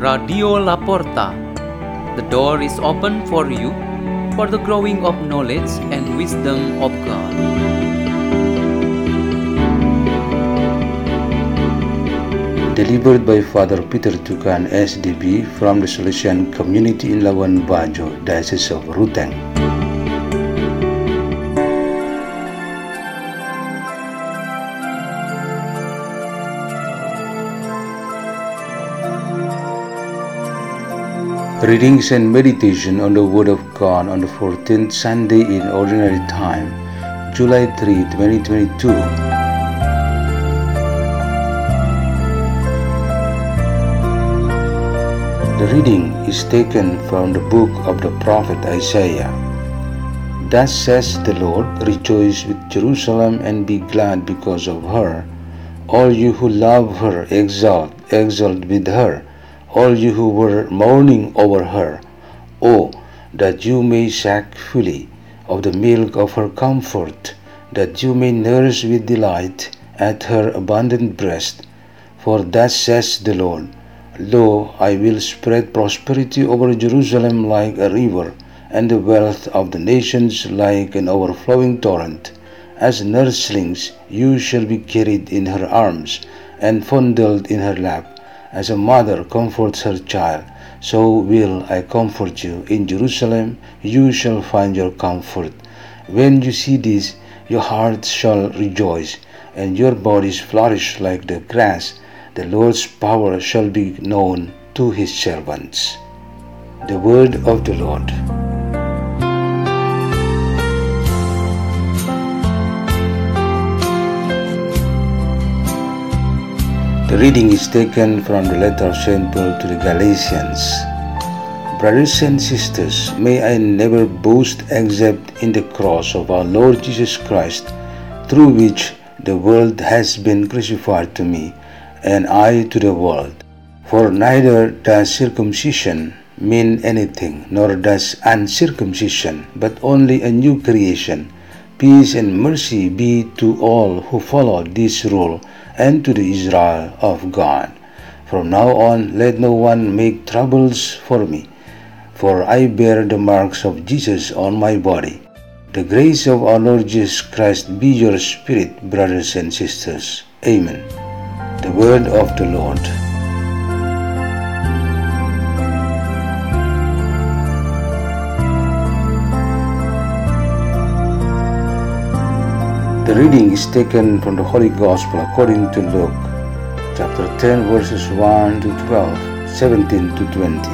Radio La Porta. The door is open for you for the growing of knowledge and wisdom of God. Delivered by Father Peter Tukan SDB from the Salesian Community in Labuan Bajo, Diocese of Ruteng. Readings and meditation on the Word of God on the 14th Sunday in Ordinary Time, July 3, 2022. The reading is taken from the book of the prophet Isaiah. Thus says the Lord, Rejoice with Jerusalem and be glad because of her. All you who love her, exult, exult with her all you who were mourning over her. Oh, that you may suck fully of the milk of her comfort, that you may nurse with delight at her abundant breast. For thus says the Lord, Lo, I will spread prosperity over Jerusalem like a river, and the wealth of the nations like an overflowing torrent. As nurslings you shall be carried in her arms, and fondled in her lap as a mother comforts her child, so will I comfort you. In Jerusalem you shall find your comfort. When you see this, your hearts shall rejoice, and your bodies flourish like the grass. The Lord's power shall be known to his servants. The word of the Lord. The reading is taken from the letter of St. Paul to the Galatians. Brothers and sisters, may I never boast except in the cross of our Lord Jesus Christ, through which the world has been crucified to me, and I to the world. For neither does circumcision mean anything, nor does uncircumcision, but only a new creation. Peace and mercy be to all who follow this rule and to the Israel of God. From now on, let no one make troubles for me, for I bear the marks of Jesus on my body. The grace of our Lord Jesus Christ be your spirit, brothers and sisters. Amen. The word of the Lord. The reading is taken from the Holy Gospel according to Luke, chapter 10, verses 1 to 12, 17 to 20.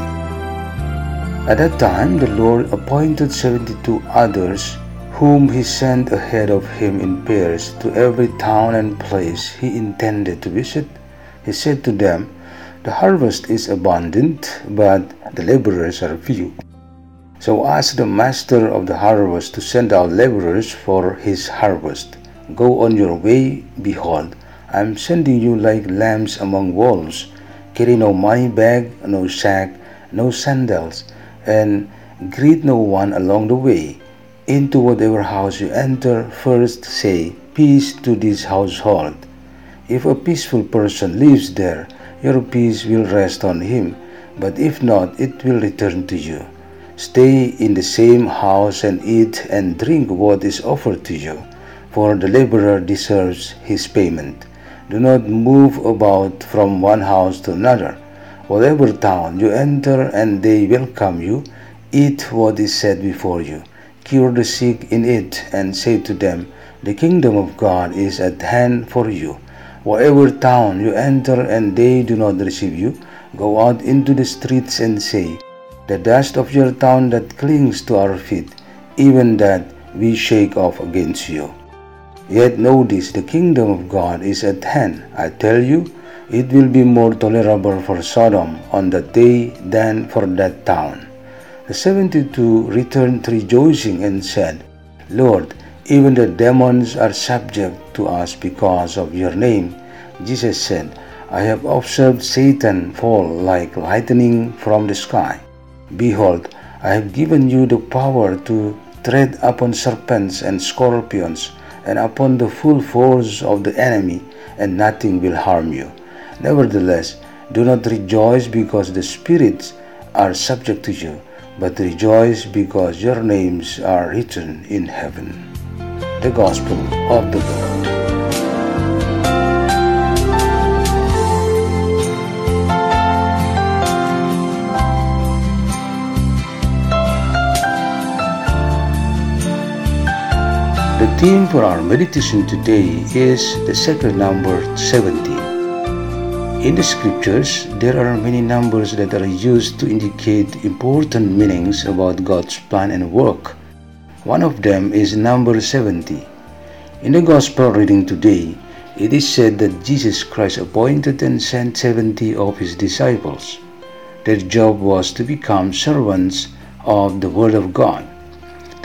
At that time, the Lord appointed 72 others, whom he sent ahead of him in pairs to every town and place he intended to visit. He said to them, The harvest is abundant, but the laborers are few. So ask the master of the harvest to send out laborers for his harvest. Go on your way, behold, I am sending you like lambs among wolves. Carry no money bag, no sack, no sandals, and greet no one along the way. Into whatever house you enter, first say, Peace to this household. If a peaceful person lives there, your peace will rest on him, but if not, it will return to you. Stay in the same house and eat and drink what is offered to you for the laborer deserves his payment. Do not move about from one house to another. Whatever town you enter and they welcome you, eat what is set before you. Cure the sick in it and say to them, The kingdom of God is at hand for you. Whatever town you enter and they do not receive you, go out into the streets and say, The dust of your town that clings to our feet, even that we shake off against you. Yet know this the kingdom of God is at hand. I tell you, it will be more tolerable for Sodom on that day than for that town. The seventy two returned rejoicing and said, Lord, even the demons are subject to us because of your name. Jesus said, I have observed Satan fall like lightning from the sky. Behold, I have given you the power to tread upon serpents and scorpions and upon the full force of the enemy, and nothing will harm you. Nevertheless, Do not rejoice because the spirits are subject to you, but rejoice because your names are written in heaven. The Gospel of the Lord. The theme for our meditation today is the sacred number 70. In the scriptures, there are many numbers that are used to indicate important meanings about God's plan and work. One of them is number 70. In the Gospel reading today, it is said that Jesus Christ appointed and sent 70 of his disciples. Their job was to become servants of the Word of God.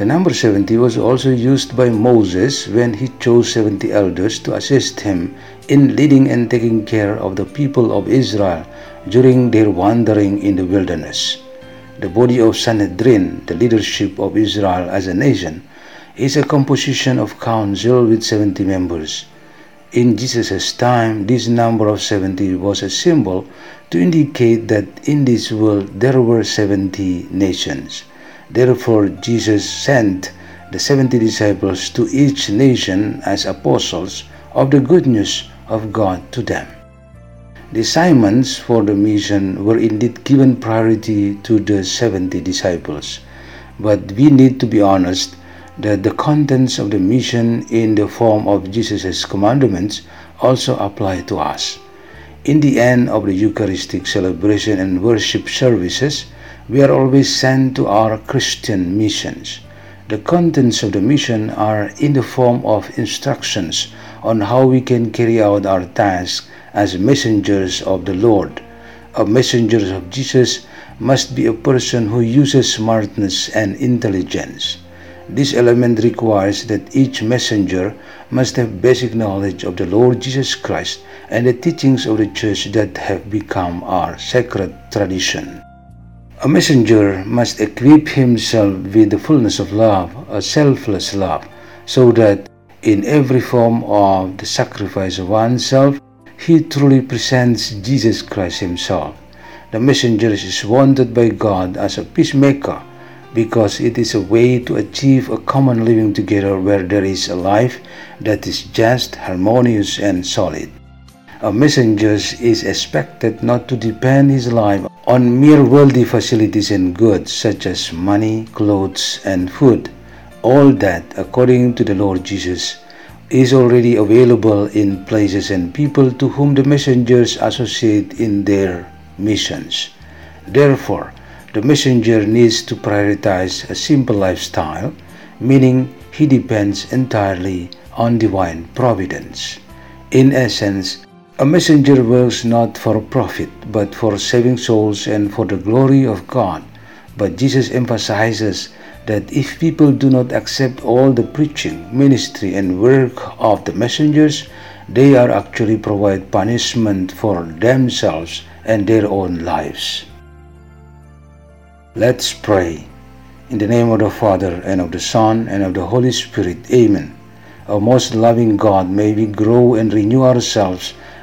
The number 70 was also used by Moses when he chose 70 elders to assist him in leading and taking care of the people of Israel during their wandering in the wilderness. The body of Sanhedrin, the leadership of Israel as a nation, is a composition of council with 70 members. In Jesus' time, this number of 70 was a symbol to indicate that in this world there were 70 nations. Therefore, Jesus sent the 70 disciples to each nation as apostles of the good news of God to them. The assignments for the mission were indeed given priority to the 70 disciples, but we need to be honest that the contents of the mission in the form of Jesus' commandments also apply to us. In the end of the Eucharistic celebration and worship services, we are always sent to our Christian missions. The contents of the mission are in the form of instructions on how we can carry out our task as messengers of the Lord. A messenger of Jesus must be a person who uses smartness and intelligence. This element requires that each messenger must have basic knowledge of the Lord Jesus Christ and the teachings of the Church that have become our sacred tradition. A messenger must equip himself with the fullness of love, a selfless love, so that in every form of the sacrifice of oneself, he truly presents Jesus Christ himself. The messenger is wanted by God as a peacemaker because it is a way to achieve a common living together where there is a life that is just, harmonious, and solid. A messenger is expected not to depend his life on mere worldly facilities and goods such as money, clothes, and food. All that, according to the Lord Jesus, is already available in places and people to whom the messengers associate in their missions. Therefore, the messenger needs to prioritize a simple lifestyle, meaning he depends entirely on divine providence. In essence, a messenger works not for profit, but for saving souls and for the glory of God. But Jesus emphasizes that if people do not accept all the preaching, ministry, and work of the messengers, they are actually provide punishment for themselves and their own lives. Let's pray. In the name of the Father, and of the Son, and of the Holy Spirit. Amen. O most loving God, may we grow and renew ourselves